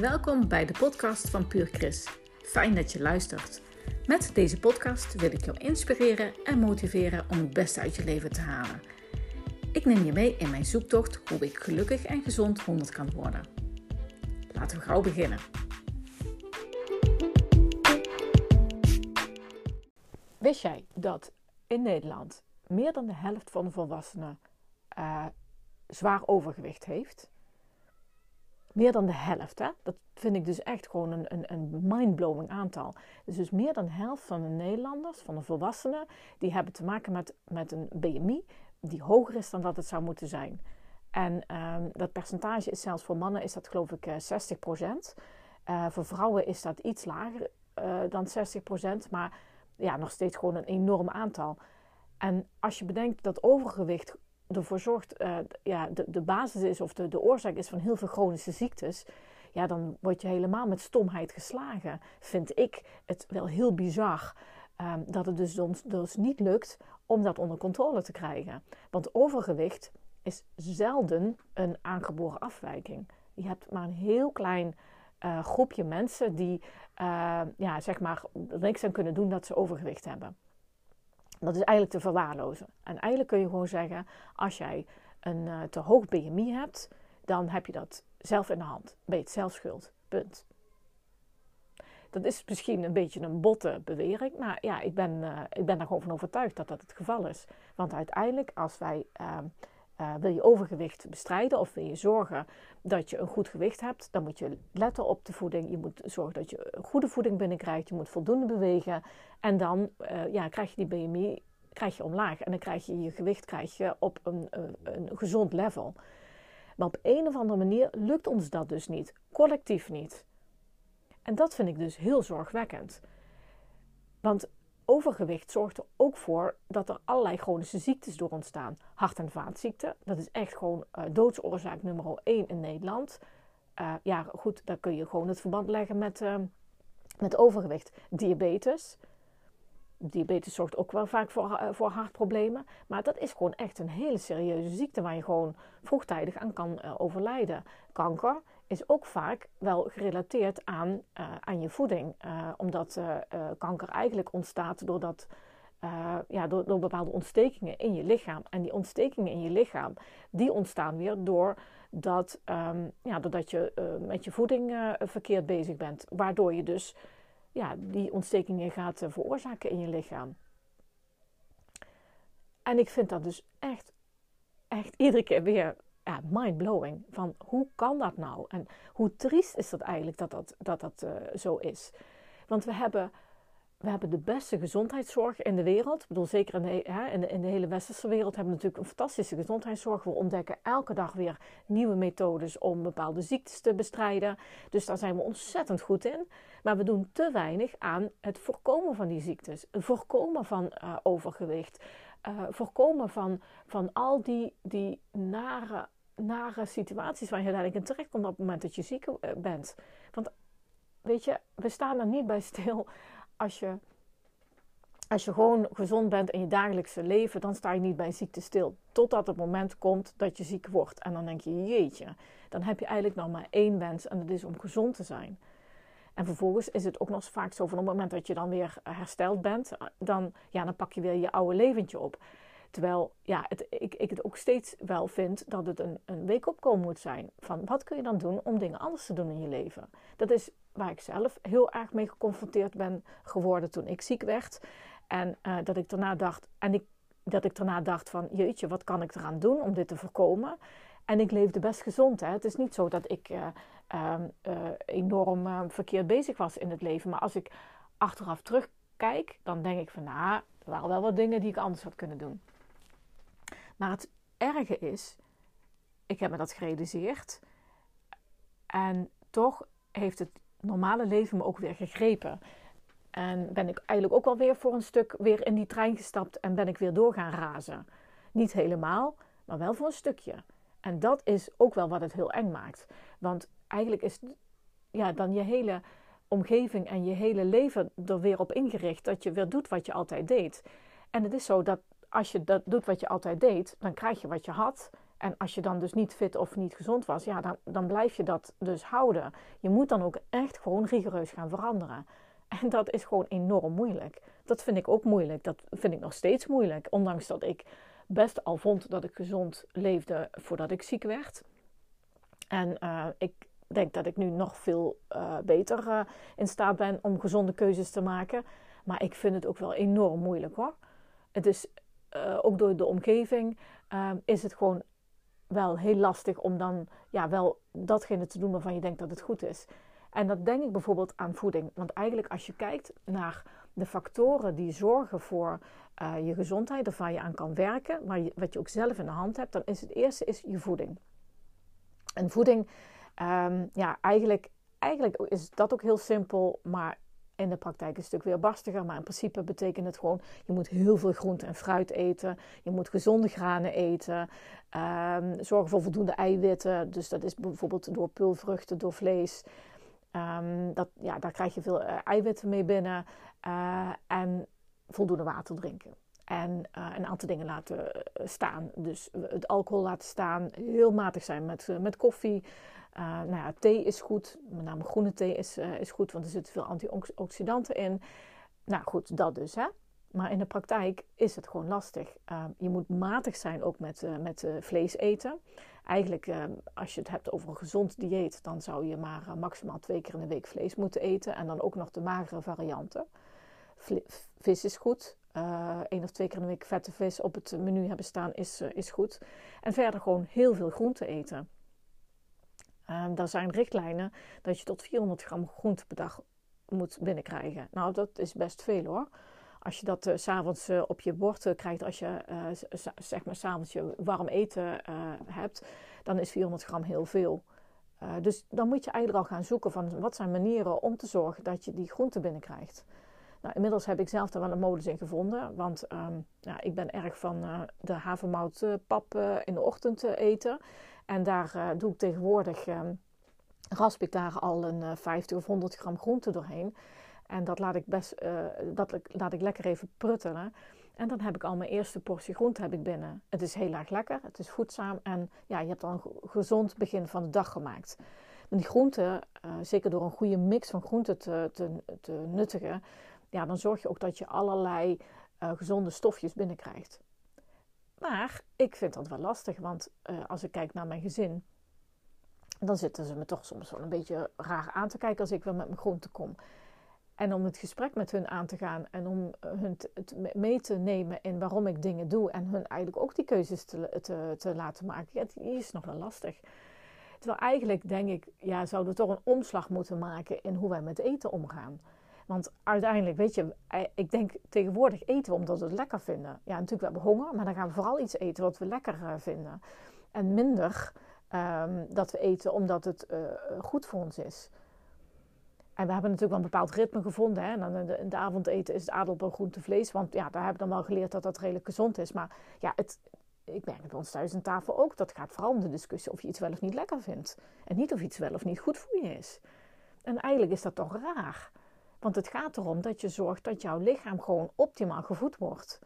Welkom bij de podcast van Puur Chris. Fijn dat je luistert. Met deze podcast wil ik jou inspireren en motiveren om het beste uit je leven te halen. Ik neem je mee in mijn zoektocht hoe ik gelukkig en gezond 100 kan worden. Laten we gauw beginnen. Wist jij dat in Nederland meer dan de helft van de volwassenen uh, zwaar overgewicht heeft? Meer dan de helft, hè? Dat vind ik dus echt gewoon een, een, een mindblowing aantal. Dus, dus meer dan de helft van de Nederlanders, van de volwassenen, die hebben te maken met, met een BMI die hoger is dan dat het zou moeten zijn. En um, dat percentage is zelfs voor mannen is dat geloof ik 60 eh, procent. Uh, voor vrouwen is dat iets lager uh, dan 60 procent, maar ja, nog steeds gewoon een enorm aantal. En als je bedenkt dat overgewicht ervoor zorgt, uh, ja, de, de basis is of de, de oorzaak is van heel veel chronische ziektes, ja, dan word je helemaal met stomheid geslagen. Vind ik het wel heel bizar um, dat het dus dus niet lukt om dat onder controle te krijgen. Want overgewicht is zelden een aangeboren afwijking. Je hebt maar een heel klein uh, groepje mensen die uh, ja, zeg maar niks aan kunnen doen dat ze overgewicht hebben. Dat is eigenlijk te verwaarlozen. En eigenlijk kun je gewoon zeggen, als jij een uh, te hoog BMI hebt, dan heb je dat zelf in de hand. Ben je het zelf schuld. Punt. Dat is misschien een beetje een botte bewering, maar ja, ik ben, uh, ik ben daar gewoon van overtuigd dat dat het geval is. Want uiteindelijk, als wij uh, uh, wil je overgewicht bestrijden of wil je zorgen dat je een goed gewicht hebt, dan moet je letten op de voeding. Je moet zorgen dat je een goede voeding binnenkrijgt. Je moet voldoende bewegen. En dan uh, ja, krijg je die BMI krijg je omlaag. En dan krijg je je gewicht krijg je op een, een gezond level. Maar op een of andere manier lukt ons dat dus niet. Collectief niet. En dat vind ik dus heel zorgwekkend. Want overgewicht zorgt er ook voor dat er allerlei chronische ziektes door ontstaan. Hart- en vaatziekten, dat is echt gewoon uh, doodsoorzaak nummer 1 in Nederland. Uh, ja, goed, daar kun je gewoon het verband leggen met, uh, met overgewicht. Diabetes. Diabetes zorgt ook wel vaak voor, voor hartproblemen. Maar dat is gewoon echt een hele serieuze ziekte waar je gewoon vroegtijdig aan kan overlijden. Kanker is ook vaak wel gerelateerd aan, uh, aan je voeding. Uh, omdat uh, kanker eigenlijk ontstaat doordat, ja, door, door bepaalde ontstekingen in je lichaam. En die ontstekingen in je lichaam, die ontstaan weer doordat, um, ja, doordat je met je voeding verkeerd bezig bent. Waardoor je dus ja, die ontstekingen gaat veroorzaken in je lichaam. En ik vind dat dus echt, echt iedere keer weer ja, mind-blowing. Van hoe kan dat nou? En hoe triest is dat eigenlijk dat dat, dat, dat uh, zo is? Want we hebben, we hebben de beste gezondheidszorg in de wereld. Ik bedoel, zeker in de, hè, in de, hele westerse wereld hebben we natuurlijk een fantastische gezondheidszorg. We ontdekken elke dag weer nieuwe methodes om bepaalde ziektes te bestrijden. Dus daar zijn we ontzettend goed in. Maar we doen te weinig aan het voorkomen van die ziektes. Het voorkomen van uh, overgewicht. Uh, voorkomen van, van al die, die nare nare situaties waar je uiteindelijk in terecht komt op het moment dat je ziek eh, bent. Want weet je, we staan er niet bij stil als je, als je gewoon gezond bent in je dagelijkse leven, dan sta je niet bij ziekte stil. Totdat het moment komt dat je ziek wordt. En dan denk je, jeetje, dan heb je eigenlijk nog maar één wens en dat is om gezond te zijn. En vervolgens is het ook nog vaak zo van op het moment dat je dan weer hersteld bent, dan, ja, dan pak je weer je oude leventje op. Terwijl ja, het, ik, ik het ook steeds wel vind dat het een, een week-opkomen moet zijn. Van wat kun je dan doen om dingen anders te doen in je leven? Dat is waar ik zelf heel erg mee geconfronteerd ben geworden toen ik ziek werd. En uh, dat ik daarna dacht, en ik, dat ik daarna dacht van jeetje, wat kan ik eraan doen om dit te voorkomen? En ik leefde best gezond. Hè? Het is niet zo dat ik uh, uh, enorm verkeerd bezig was in het leven. Maar als ik achteraf terugkijk, dan denk ik van nou, er waren wel wat dingen die ik anders had kunnen doen. Maar het erge is, ik heb me dat gerealiseerd. En toch heeft het normale leven me ook weer gegrepen. En ben ik eigenlijk ook alweer voor een stuk weer in die trein gestapt en ben ik weer door gaan razen. Niet helemaal, maar wel voor een stukje. En dat is ook wel wat het heel eng maakt. Want eigenlijk is ja, dan je hele omgeving en je hele leven er weer op ingericht dat je weer doet wat je altijd deed. En het is zo dat als je dat doet wat je altijd deed, dan krijg je wat je had. En als je dan dus niet fit of niet gezond was, ja, dan, dan blijf je dat dus houden. Je moet dan ook echt gewoon rigoureus gaan veranderen. En dat is gewoon enorm moeilijk. Dat vind ik ook moeilijk. Dat vind ik nog steeds moeilijk. Ondanks dat ik best al vond dat ik gezond leefde voordat ik ziek werd. En uh, ik denk dat ik nu nog veel uh, beter uh, in staat ben om gezonde keuzes te maken. Maar ik vind het ook wel enorm moeilijk hoor. Het is ook door de omgeving is het gewoon wel heel lastig om dan ja, wel datgene te doen waarvan je denkt dat het goed is. En dat denk ik bijvoorbeeld aan voeding. Want eigenlijk als je kijkt naar de factoren die zorgen voor uh, je gezondheid, of waar je aan kan werken, maar wat je ook zelf in de hand hebt, dan is het eerste is je voeding. En voeding, um, ja, eigenlijk, eigenlijk is dat ook heel simpel, maar in de praktijk is het natuurlijk weer barstiger. Maar in principe betekent het gewoon: je moet heel veel groente en fruit eten. Je moet gezonde granen eten. Um, zorg voor voldoende eiwitten. Dus dat is bijvoorbeeld door pulvruchten, door vlees. Um, dat, ja, daar krijg je veel uh, eiwitten mee binnen. Uh, en voldoende water drinken. En uh, een aantal dingen laten staan. Dus het alcohol laten staan. Heel matig zijn met, met koffie. Uh, nou ja, thee is goed. Met name groene thee is, uh, is goed, want er zitten veel antioxidanten in. Nou goed, dat dus. Hè? Maar in de praktijk is het gewoon lastig. Uh, je moet matig zijn ook met, met vlees eten. Eigenlijk, als je het hebt over een gezond dieet, dan zou je maar maximaal twee keer in de week vlees moeten eten. En dan ook nog de magere varianten. vis is goed. Eén of twee keer in de week vette vis op het menu hebben staan is, is goed. En verder gewoon heel veel groente eten. Um, daar zijn richtlijnen dat je tot 400 gram groente per dag moet binnenkrijgen. Nou, dat is best veel hoor. Als je dat uh, s'avonds uh, op je bord uh, krijgt, als je zeg maar s'avonds je warm eten hebt, dan is 400 gram heel veel. dus dan moet je eigenlijk al gaan zoeken van wat zijn manieren om te zorgen dat je die groente binnenkrijgt. Nou, inmiddels heb ik zelf daar wel een modus in gevonden. Want um, ja, ik ben erg van de havermoutpap in de ochtend eten. En daar uh, doe ik tegenwoordig, uh, rasp ik daar al een uh, eh, 50 of 100 gram groente doorheen. En dat laat ik, best, eh, dat laat ik lekker even pruttelen. En dan heb ik al mijn eerste portie groente heb ik binnen. Het is heel erg lekker, het is voedzaam en ja, je hebt dan een gezond begin van de dag gemaakt. Die groenten, zeker door een goede mix van groenten te, te, te, nuttigen, ja, dan zorg je ook dat je allerlei gezonde stofjes binnenkrijgt. Maar ik vind dat wel lastig, want uh, als ik kijk naar mijn gezin, dan zitten ze me toch soms wel een beetje raar aan te kijken als ik weer met mijn groente kom. En om het gesprek met hun aan te gaan en om hun het mee te nemen in waarom ik dingen doe en hun eigenlijk ook die keuzes te, te, te laten maken, ja, die is nog wel lastig. Terwijl eigenlijk denk ik, ja, zouden we toch een omslag moeten maken in hoe wij met eten omgaan. Want uiteindelijk, weet je, eh, ik denk tegenwoordig eten we omdat we het lekker vinden. Ja, natuurlijk, we hebben honger, maar dan gaan we vooral iets eten wat we lekker uh, vinden. En minder um, dat we eten omdat het uh, goed voor ons is. En we hebben natuurlijk wel een bepaald ritme gevonden. Hè? En dan in de avondeten is het aardappel, groente, vlees. Want ja, daar hebben we dan wel geleerd dat dat redelijk gezond is. Maar ja, het, ik merk het bij ons thuis aan tafel ook. Dat gaat vooral om de discussie of je iets wel of niet lekker vindt. En niet of iets wel of niet goed voor je is. En eigenlijk is dat toch raar. Want het gaat erom dat je zorgt dat jouw lichaam gewoon optimaal gevoed wordt.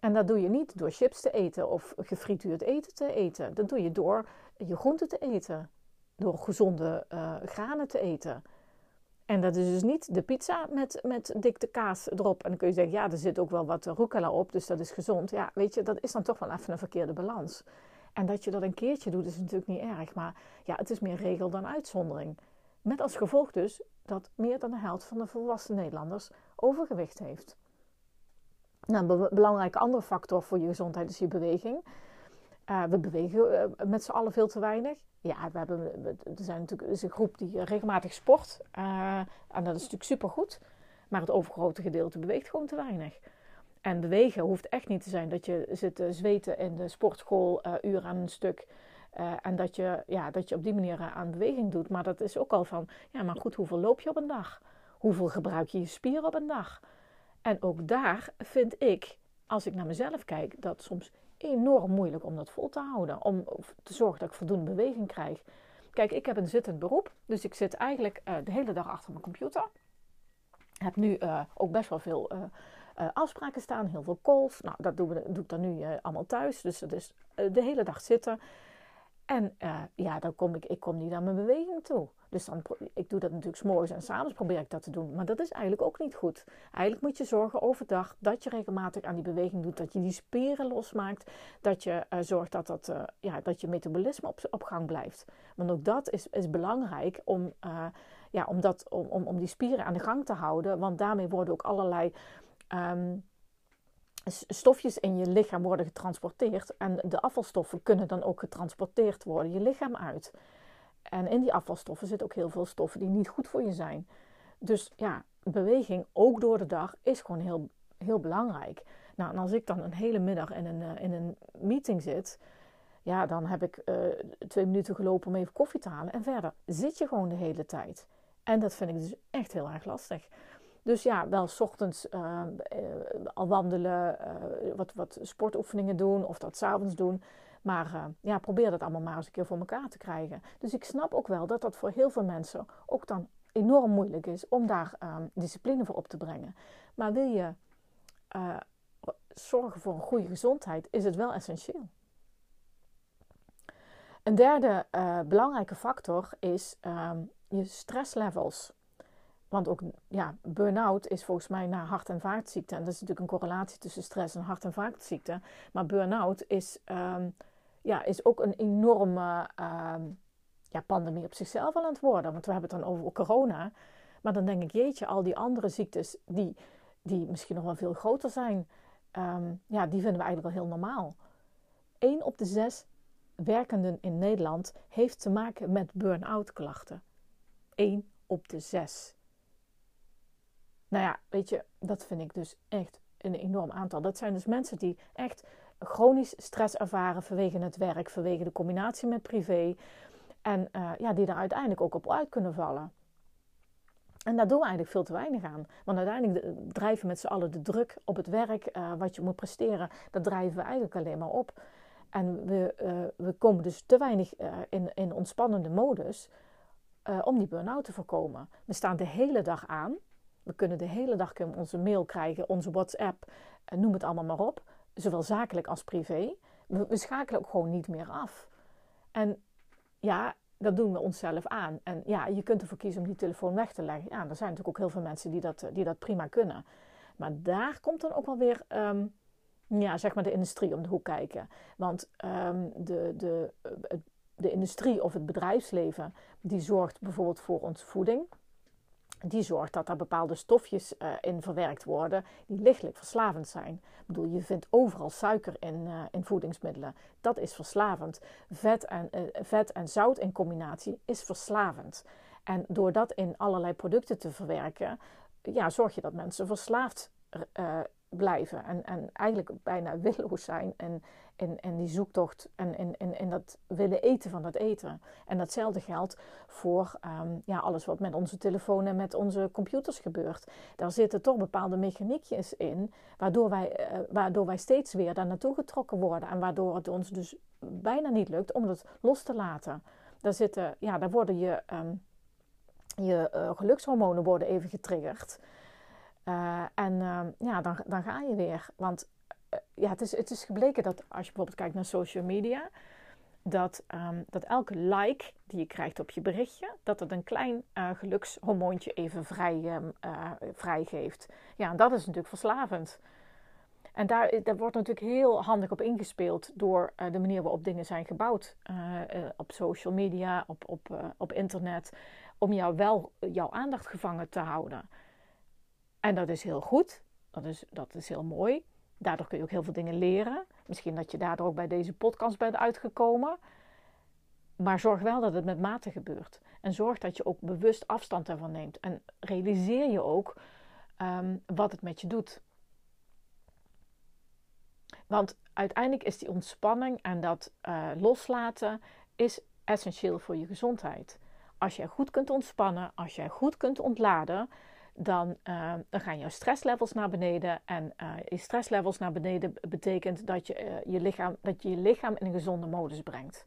En dat doe je niet door chips te eten of gefrituurd eten te eten. Dat doe je door je groenten te eten. Door gezonde uh, granen te eten. En dat is dus niet de pizza met, met dikte kaas erop. En dan kun je zeggen, ja, er zit ook wel wat rucola op, dus dat is gezond. Ja, weet je, dat is dan toch wel even een verkeerde balans. En dat je dat een keertje doet, is natuurlijk niet erg. Maar ja, het is meer regel dan uitzondering. Met als gevolg dus dat meer dan de helft van de volwassen Nederlanders overgewicht heeft. Nou, een belangrijke andere factor voor je gezondheid is je beweging. Uh, we bewegen uh, met z'n allen veel te weinig. Ja, we hebben, er zijn natuurlijk is een groep die regelmatig sport. Uh, en dat is natuurlijk supergoed. Maar het overgrote gedeelte beweegt gewoon te weinig. En bewegen hoeft echt niet te zijn dat je zit zweten in de sportschool uren aan een stuk. Uh, en dat je, ja, dat je op die manier uh, aan beweging doet. Maar dat is ook al van, ja, maar goed, hoeveel loop je op een dag? Hoeveel gebruik je je spieren op een dag? En ook daar vind ik, als ik naar mezelf kijk, dat soms enorm moeilijk om dat vol te houden. Om te zorgen dat ik voldoende beweging krijg. Kijk, ik heb een zittend beroep. Dus ik zit eigenlijk uh, de hele dag achter mijn computer. Heb nu ook best wel veel afspraken staan, heel veel calls. Nou, dat doe, doe ik dan nu allemaal thuis. Dus dat is de hele dag zitten. En ja, dan kom ik, ik kom niet aan mijn beweging toe. Dus dan, ik doe dat natuurlijk s'morgens en s'avonds probeer ik dat te doen. Maar dat is eigenlijk ook niet goed. Eigenlijk moet je zorgen overdag dat je regelmatig aan die beweging doet. Dat je die spieren losmaakt. Dat je uh, zorgt dat, dat, uh, ja, dat je metabolisme op, op gang blijft. Want ook dat is, is belangrijk om, ja, om, dat, om, om, om die spieren aan de gang te houden. Want daarmee worden ook allerlei... Um, stofjes in je lichaam worden getransporteerd. En de afvalstoffen kunnen dan ook getransporteerd worden je lichaam uit. En in die afvalstoffen zitten ook heel veel stoffen die niet goed voor je zijn. Dus ja, beweging, ook door de dag, is gewoon heel, heel belangrijk. Nou, en als ik dan een hele middag in een, uh, in een meeting zit, ja, dan heb ik uh, twee minuten gelopen om even koffie te halen. En verder zit je gewoon de hele tijd. En dat vind ik dus echt heel erg lastig. Dus ja, wel s ochtends uh, al wandelen, wat, wat sportoefeningen doen of dat s'avonds doen. Maar ja, probeer dat allemaal maar eens een keer voor elkaar te krijgen. Dus ik snap ook wel dat dat voor heel veel mensen ook dan enorm moeilijk is om daar uh, discipline voor op te brengen. Maar wil je zorgen voor een goede gezondheid, is het wel essentieel. Een derde belangrijke factor is ehm, je stresslevels. Want ook ja, burn-out is volgens mij naar hart- en vaatziekte. En dat is natuurlijk een correlatie tussen stress en hart- en vaatziekte. Maar burn-out is um, ja, is ook een enorme uh, ja, pandemie op zichzelf al aan het worden. Want we hebben het dan over corona. Maar dan denk ik, jeetje, al die andere ziektes die, die misschien nog wel veel groter zijn, um, ja, die vinden we eigenlijk wel heel normaal. 1 op de 6 werkenden in Nederland heeft te maken met burn-out klachten. 1 op de 6. Nou ja, weet je, dat vind ik dus echt een enorm aantal. Dat zijn dus mensen die echt chronisch stress ervaren vanwege het werk, vanwege de combinatie met privé. En uh, ja, die daar uiteindelijk ook op uit kunnen vallen. En daar doen we eigenlijk veel te weinig aan. Want uiteindelijk drijven met z'n allen de druk op het werk, uh, wat je moet presteren, dat drijven we eigenlijk alleen maar op. En we, we komen dus te weinig in, in ontspannende modus om die burn-out te voorkomen. We staan de hele dag aan. We kunnen de hele dag onze mail krijgen, onze WhatsApp, noem het allemaal maar op zowel zakelijk als privé. We, schakelen ook gewoon niet meer af. En ja, dat doen we onszelf aan. En ja, je kunt ervoor kiezen om die telefoon weg te leggen. Ja, er zijn natuurlijk ook heel veel mensen die dat, die dat prima kunnen. Maar daar komt dan ook wel weer, um, ja, zeg maar de industrie om de hoek kijken. Want um, de, de, de industrie of het bedrijfsleven, die zorgt bijvoorbeeld voor onze voeding die zorgt dat er bepaalde stofjes uh, in verwerkt worden die lichtelijk verslavend zijn. Ik bedoel, je vindt overal suiker in, uh, in voedingsmiddelen. Dat is verslavend. Vet en, uh, vet en zout in combinatie is verslavend. En door dat in allerlei producten te verwerken, ja, zorg je dat mensen verslaafd blijven. En, en eigenlijk bijna willoos zijn en, in, in die zoektocht en in dat willen eten van dat eten. En datzelfde geldt voor um, ja, alles wat met onze telefoon en met onze computers gebeurt. Daar zitten toch bepaalde mechaniekjes in, waardoor wij, uh, waardoor wij steeds weer daar naartoe getrokken worden. En waardoor het ons dus bijna niet lukt om het los te laten. Daar, ja, daar worden je, um, je uh, gelukshormonen worden even getriggerd. Uh, en uh, ja, dan, dan ga je weer. Want uh, ja, het, is, het is gebleken dat als je bijvoorbeeld kijkt naar social media, dat, um, dat elke like die je krijgt op je berichtje, dat het een klein gelukshormoontje even vrij, um, vrijgeeft. Ja, en dat is natuurlijk verslavend. En daar, daar wordt natuurlijk heel handig op ingespeeld door de manier waarop dingen zijn gebouwd op social media, op, op, op internet, om jou wel jouw aandacht gevangen te houden. En dat is heel goed. Dat is, dat is heel mooi. Daardoor kun je ook heel veel dingen leren. Misschien dat je daardoor ook bij deze podcast bent uitgekomen. Maar zorg wel dat het met mate gebeurt. En zorg dat je ook bewust afstand ervan neemt. En realiseer je ook um, wat het met je doet. Want uiteindelijk is die ontspanning en dat uh, loslaten is essentieel voor je gezondheid. Als jij goed kunt ontspannen, als jij goed kunt ontladen, dan, uh, dan gaan jouw stresslevels naar beneden. En uh, je stresslevels naar beneden betekent dat je, uh, je lichaam, dat je je lichaam in een gezonde modus brengt.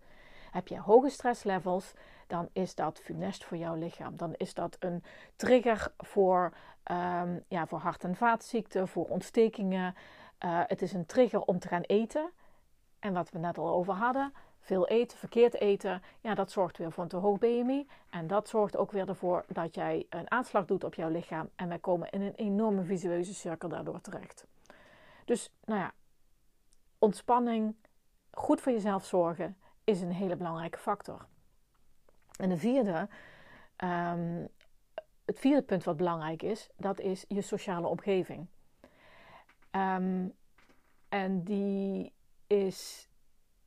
Heb je hoge stresslevels, dan is dat funest voor jouw lichaam. Dan is dat een trigger voor, um, ja, voor hart- en vaatziekten, voor ontstekingen. Het is een trigger om te gaan eten. En wat we net al over hadden, veel eten, verkeerd eten, ja, dat zorgt weer voor een te hoog BMI. En dat zorgt ook weer ervoor dat jij een aanslag doet op jouw lichaam. En wij komen in een enorme visueuze cirkel daardoor terecht. Dus, nou ja, ontspanning, goed voor jezelf zorgen, is een hele belangrijke factor. En de vierde, um, het vierde punt wat belangrijk is, dat is je sociale omgeving. Um, en die is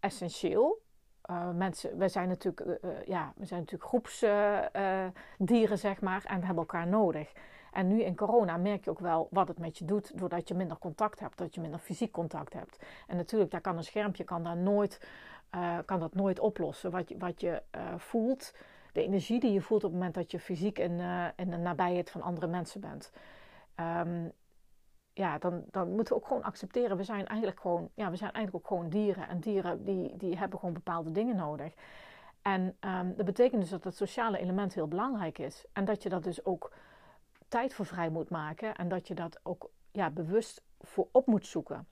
essentieel. Uh, mensen, we zijn natuurlijk, uh, ja, we zijn natuurlijk groepsdieren, zeg maar, en we hebben elkaar nodig. En nu in corona merk je ook wel wat het met je doet, doordat je minder contact hebt, dat je minder fysiek contact hebt. En natuurlijk, daar kan een schermpje kan daar nooit, kan dat nooit oplossen. Wat je, wat je voelt, de energie die je voelt op het moment dat je fysiek in, in de nabijheid van andere mensen bent. Um, ja, dan, dan moeten we ook gewoon accepteren. We zijn eigenlijk gewoon, ja, we zijn eigenlijk ook gewoon dieren. En dieren die, die hebben gewoon bepaalde dingen nodig. En um, dat betekent dus dat het sociale element heel belangrijk is. En dat je dat dus ook tijd voor vrij moet maken. En dat je dat ook ja, bewust voor op moet zoeken.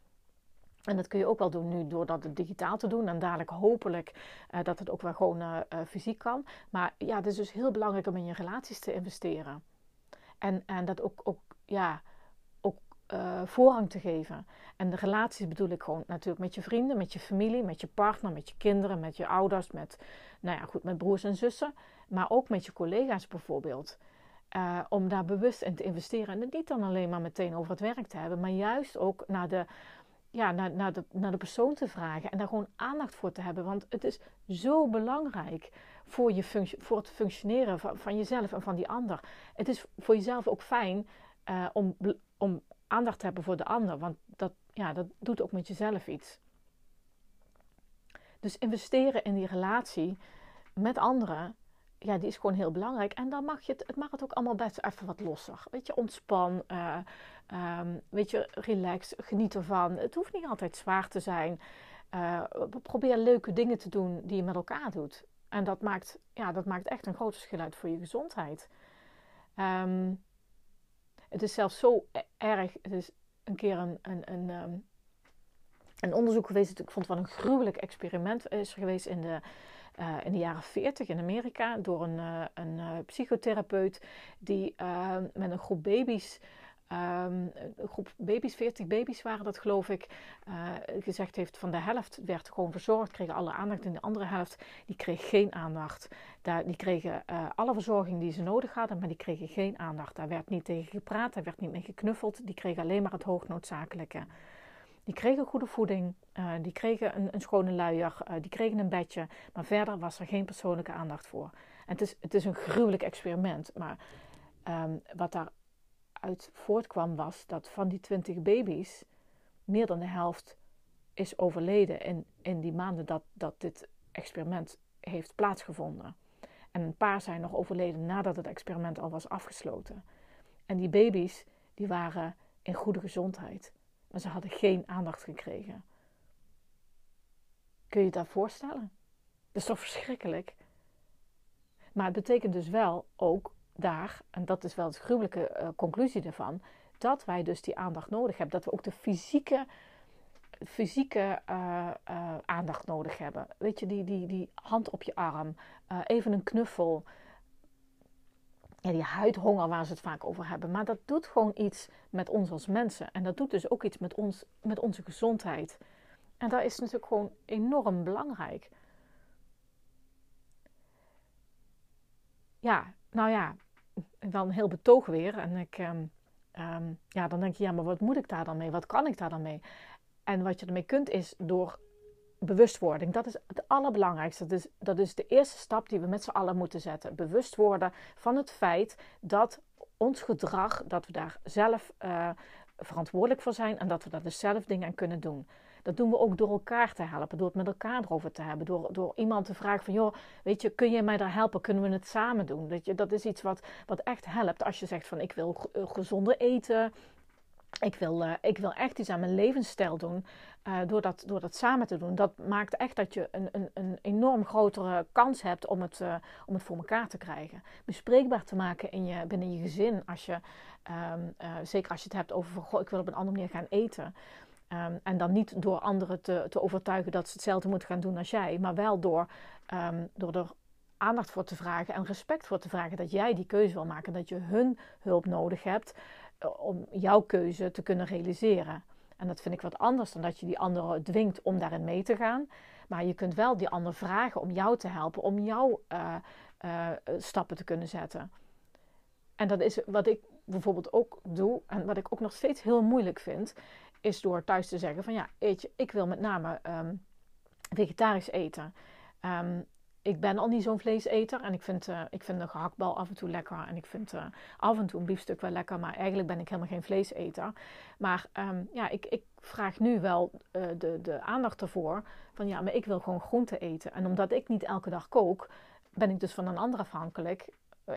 En dat kun je ook wel doen nu door dat digitaal te doen. En dadelijk hopelijk uh, dat het ook wel gewoon uh, uh, fysiek kan. Maar ja, het is dus heel belangrijk om in je relaties te investeren. En, en dat ook, ook ja, uh, voorrang te geven. En de relaties bedoel ik gewoon natuurlijk met je vrienden, met je familie, met je partner, met je kinderen, met je ouders, met, nou ja, goed, met broers en zussen. Maar ook met je collega's bijvoorbeeld. Uh, om daar bewust in te investeren. En het niet dan alleen maar meteen over het werk te hebben, maar juist ook naar de, ja, naar, naar, de, naar de persoon te vragen. En daar gewoon aandacht voor te hebben. Want het is zo belangrijk voor, je voor het functioneren van, van jezelf en van die ander. Het is voor jezelf ook fijn uh, om, om aandacht hebben voor de ander. Want dat, ja, dat doet ook met jezelf iets. Dus investeren in die relatie met anderen, ja, die is gewoon heel belangrijk. En dan mag je het, het mag het ook allemaal best even wat losser. Weet je, ontspan, uh, weet je, relax, geniet ervan. Het hoeft niet altijd zwaar te zijn. Uh, probeer leuke dingen te doen die je met elkaar doet. En dat maakt, ja, dat maakt echt een groot verschil uit voor je gezondheid. Um, het is zelfs zo e-, erg. Het is een keer een, een, een, ehm, een onderzoek geweest. Ik vond het wel een gruwelijk experiment is er geweest in de, uh, in de jaren 40 in Amerika. Door een, uh, een uh, psychotherapeut die ehm, met een groep baby's Um, een groep baby's, 40 baby's waren dat geloof ik, uh, gezegd heeft van de helft werd gewoon verzorgd, kregen alle aandacht en de andere helft die kreeg geen aandacht. Daar, die kregen uh, alle verzorging die ze nodig hadden, maar die kregen geen aandacht. Daar werd niet tegen gepraat, daar werd niet mee geknuffeld, die kregen alleen maar het hoognoodzakelijke. Die kregen goede voeding, uh, die kregen een, een schone luier, die kregen een bedje, maar verder was er geen persoonlijke aandacht voor. En het is, het is een gruwelijk experiment, maar um, wat daar uit voortkwam was dat van die 20 baby's meer dan de helft is overleden in, in die maanden dat, dat dit experiment heeft plaatsgevonden. En een paar zijn nog overleden nadat het experiment al was afgesloten. En die baby's die waren in goede gezondheid, maar ze hadden geen aandacht gekregen. Kun je je dat voorstellen? Dat is toch verschrikkelijk? Maar het betekent dus wel ook daar, en dat is wel de gruwelijke uh, conclusie daarvan, dat wij dus die aandacht nodig hebben. Dat we ook de fysieke, fysieke uh, uh, aandacht nodig hebben. Weet je, die, die, die hand op je arm, even een knuffel. Ja, die huidhonger waar ze het vaak over hebben. Maar dat doet gewoon iets met ons als mensen. En dat doet dus ook iets met, ons, met onze gezondheid. En dat is natuurlijk gewoon enorm belangrijk. Ja, nou ja, een heel betoog weer. En ik, um, um, ja, dan denk je, ja, maar wat moet ik daar dan mee? Wat kan ik daar dan mee? En wat je ermee kunt is door bewustwording. Dat is het allerbelangrijkste. Dat is, dat is de eerste stap die we met z'n allen moeten zetten. Bewust worden van het feit dat ons gedrag, dat we daar zelf uh, verantwoordelijk voor zijn en dat we daar dus zelf dingen aan kunnen doen. Dat doen we ook door elkaar te helpen, door het met elkaar erover te hebben. Door, door iemand te vragen van, joh, weet je, kun je mij daar helpen? Kunnen we het samen doen? Dat, je, dat is iets wat, wat echt helpt als je zegt van, ik wil gezonder eten. ik wil, uh, ik wil echt iets aan mijn levensstijl doen. Uh, door, dat, door dat samen te doen. Dat maakt echt dat je een, een, een enorm grotere kans hebt om het, om het voor elkaar te krijgen. Bespreekbaar te maken in je, binnen je gezin. Als je, um, zeker als je het hebt over, goh, ik wil op een andere manier gaan eten. Um, en dan niet door anderen te, te overtuigen dat ze hetzelfde moeten gaan doen als jij. Maar wel door, um, door er aandacht voor te vragen en respect voor te vragen dat jij die keuze wil maken. Dat je hun hulp nodig hebt om jouw keuze te kunnen realiseren. En dat vind ik wat anders dan dat je die andere dwingt om daarin mee te gaan. Maar je kunt wel die ander vragen om jou te helpen, om jouw uh, uh, stappen te kunnen zetten. En dat is wat ik bijvoorbeeld ook doe en wat ik ook nog steeds heel moeilijk vind, is door thuis te zeggen van ja, eet ik wil met name um, vegetarisch eten. Um, ik ben al niet zo'n vleeseter en ik vind, uh, ik vind een gehaktbal af en toe lekker. En ik vind uh, af en toe een biefstuk wel lekker, maar eigenlijk ben ik helemaal geen vleeseter. Maar um, ja, ik, ik, vraag nu wel uh, de, de aandacht ervoor van ja, maar ik wil gewoon groente eten. En omdat ik niet elke dag kook, ben ik dus van een ander afhankelijk,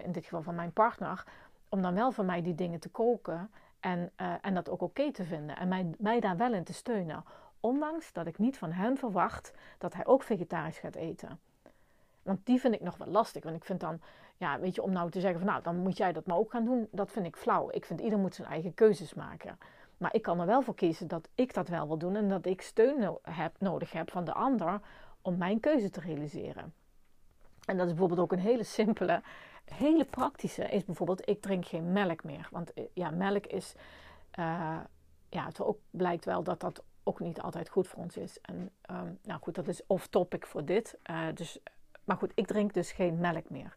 in dit geval van mijn partner, om dan wel voor mij die dingen te koken en, en dat ook oké te vinden. En mij, mij daar wel in te steunen. Ondanks dat ik niet van hem verwacht dat hij ook vegetarisch gaat eten. Want die vind ik nog wel lastig. Want ik vind dan, ja, weet je, om nou te zeggen van nou, dan moet jij dat maar ook gaan doen, dat vind ik flauw. Ik vind ieder moet zijn eigen keuzes maken. Maar ik kan er wel voor kiezen dat ik dat wel wil doen en dat ik steun heb, nodig heb van de ander om mijn keuze te realiseren. En dat is bijvoorbeeld ook een hele simpele, hele praktische, is bijvoorbeeld ik drink geen melk meer. Want eh, ja, melk is, uh, ja, het ook blijkt wel dat dat ook niet altijd goed voor ons is. En um, nou goed, dat is off topic voor dit. Uh, dus maar goed, ik drink dus geen melk meer.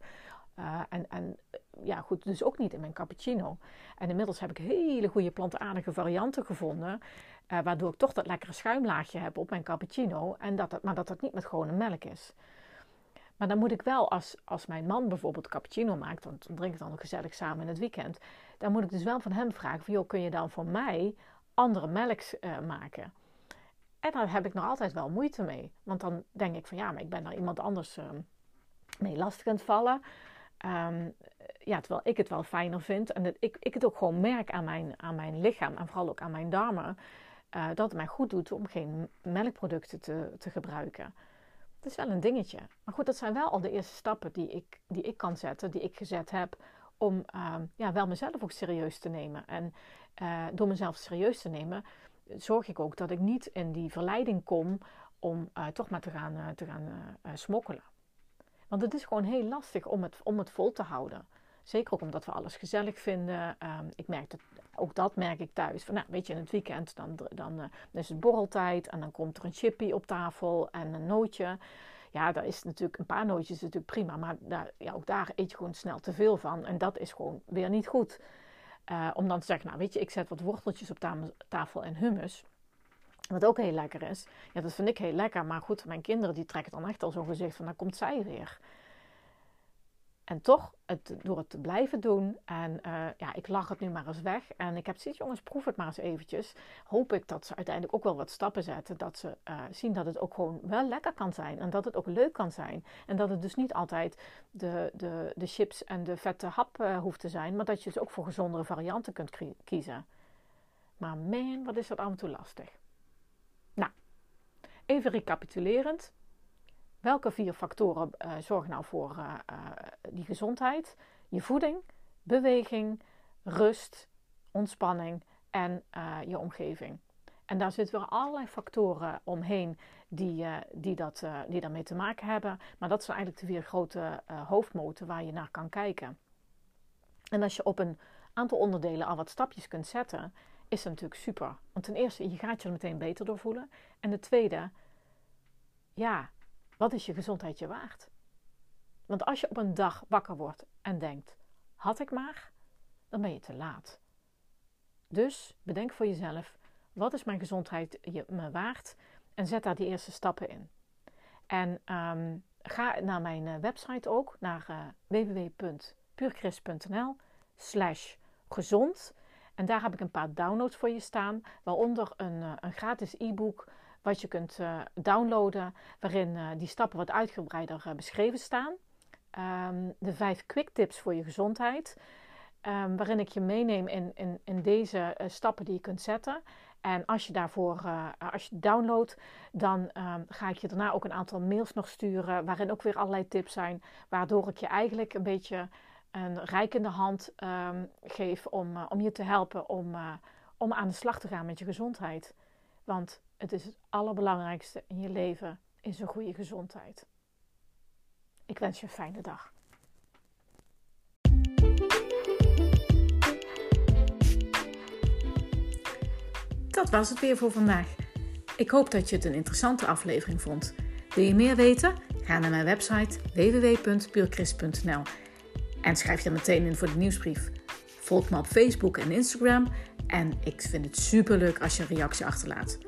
En, en ja, goed, dus ook niet in mijn cappuccino. En inmiddels heb ik hele goede plantaardige varianten gevonden. Waardoor ik toch dat lekkere schuimlaagje heb op mijn cappuccino. En dat het, maar dat het niet met gewone melk is. Maar dan moet ik wel, als, als mijn man bijvoorbeeld cappuccino maakt, want dan drink ik dan gezellig samen in het weekend. Dan moet ik dus wel van hem vragen: van, joh, kun je dan voor mij andere melk uh, maken? En daar heb ik nog altijd wel moeite mee. Want dan denk ik van ja, maar ik ben daar iemand anders uh, mee lastig aan het vallen. Um, ja, terwijl ik het wel fijner vind. En ik, ik het ook gewoon merk aan mijn, aan mijn lichaam. En vooral ook aan mijn darmen. Uh, dat het mij goed doet om geen melkproducten te, te gebruiken. Dat is wel een dingetje. Maar goed, dat zijn wel al de eerste stappen die ik, die ik kan zetten. Die ik gezet heb. Om uh, ja, wel mezelf ook serieus te nemen. En uh, door mezelf serieus te nemen zorg ik ook dat ik niet in die verleiding kom om uh, toch maar te gaan, uh, te gaan smokkelen. Want het is gewoon heel lastig om het, om het vol te houden. Zeker ook omdat we alles gezellig vinden. Um, ik merk dat, ook dat merk ik thuis. Van, nou, weet je, in het weekend dan, dan, dan is het borreltijd en dan komt er een chippy op tafel en een nootje. Ja, daar is natuurlijk een paar nootjes natuurlijk prima, maar daar, ja, ook daar eet je gewoon snel te veel van. En dat is gewoon weer niet goed. Uh, om dan te zeggen, nou weet je, ik zet wat worteltjes op tafel en hummus. Wat ook heel lekker is. Ja, dat vind ik heel lekker. Maar goed, mijn kinderen die trekken dan echt al zo'n gezicht van, daar komt zij weer. En toch, het, door het te blijven doen. En uh, ja, ik lach het nu maar eens weg. En ik heb zoiets, jongens, proef het maar eens eventjes. Hoop ik dat ze uiteindelijk ook wel wat stappen zetten. Dat ze uh, zien dat het ook gewoon wel lekker kan zijn. En dat het ook leuk kan zijn. En dat het dus niet altijd de, de, de chips en de vette hap uh, hoeft te zijn. Maar dat je dus ook voor gezondere varianten kunt kiezen. Maar man, wat is dat af en toe lastig. Nou, even recapitulerend. Welke vier factoren uh, zorgen nou voor uh, uh, die gezondheid? Je voeding, beweging, rust, ontspanning en je omgeving. En daar zitten weer allerlei factoren omheen die, die, dat, die daarmee te maken hebben. Maar dat zijn eigenlijk de vier grote hoofdmoten waar je naar kan kijken. En als je op een aantal onderdelen al wat stapjes kunt zetten, is dat natuurlijk super. Want ten eerste, je gaat je er meteen beter door voelen. En de tweede, ja, wat is je gezondheid je waard? Want als je op een dag wakker wordt en denkt: had ik maar, dan ben je te laat. Dus bedenk voor jezelf: wat is mijn gezondheid me waard? En zet daar die eerste stappen in. En um, ga naar mijn uh, website ook, naar uh, www.puurchrist.nl/slash gezond. En daar heb ik een paar downloads voor je staan, waaronder een, uh, een gratis e-book wat je kunt uh, downloaden, waarin uh, die stappen wat uitgebreider uh, beschreven staan. Um, de vijf quick tips voor je gezondheid. ehm, waarin ik je meeneem in, in, in deze eh, stappen die je kunt zetten. En als je daarvoor, als je downloadt, dan um, ga ik je daarna ook een aantal mails nog sturen, waarin ook weer allerlei tips zijn, waardoor ik je eigenlijk een beetje een rijkende hand geef om, om je te helpen om, om aan de slag te gaan met je gezondheid. Want het is het allerbelangrijkste in je leven, is een goede gezondheid. Ik wens je een fijne dag. Dat was het weer voor vandaag. Ik hoop dat je het een interessante aflevering vond. Wil je meer weten? Ga naar mijn website www.puurchrist.nl en schrijf je meteen in voor de nieuwsbrief. Volg me op Facebook en Instagram en ik vind het super leuk als je een reactie achterlaat.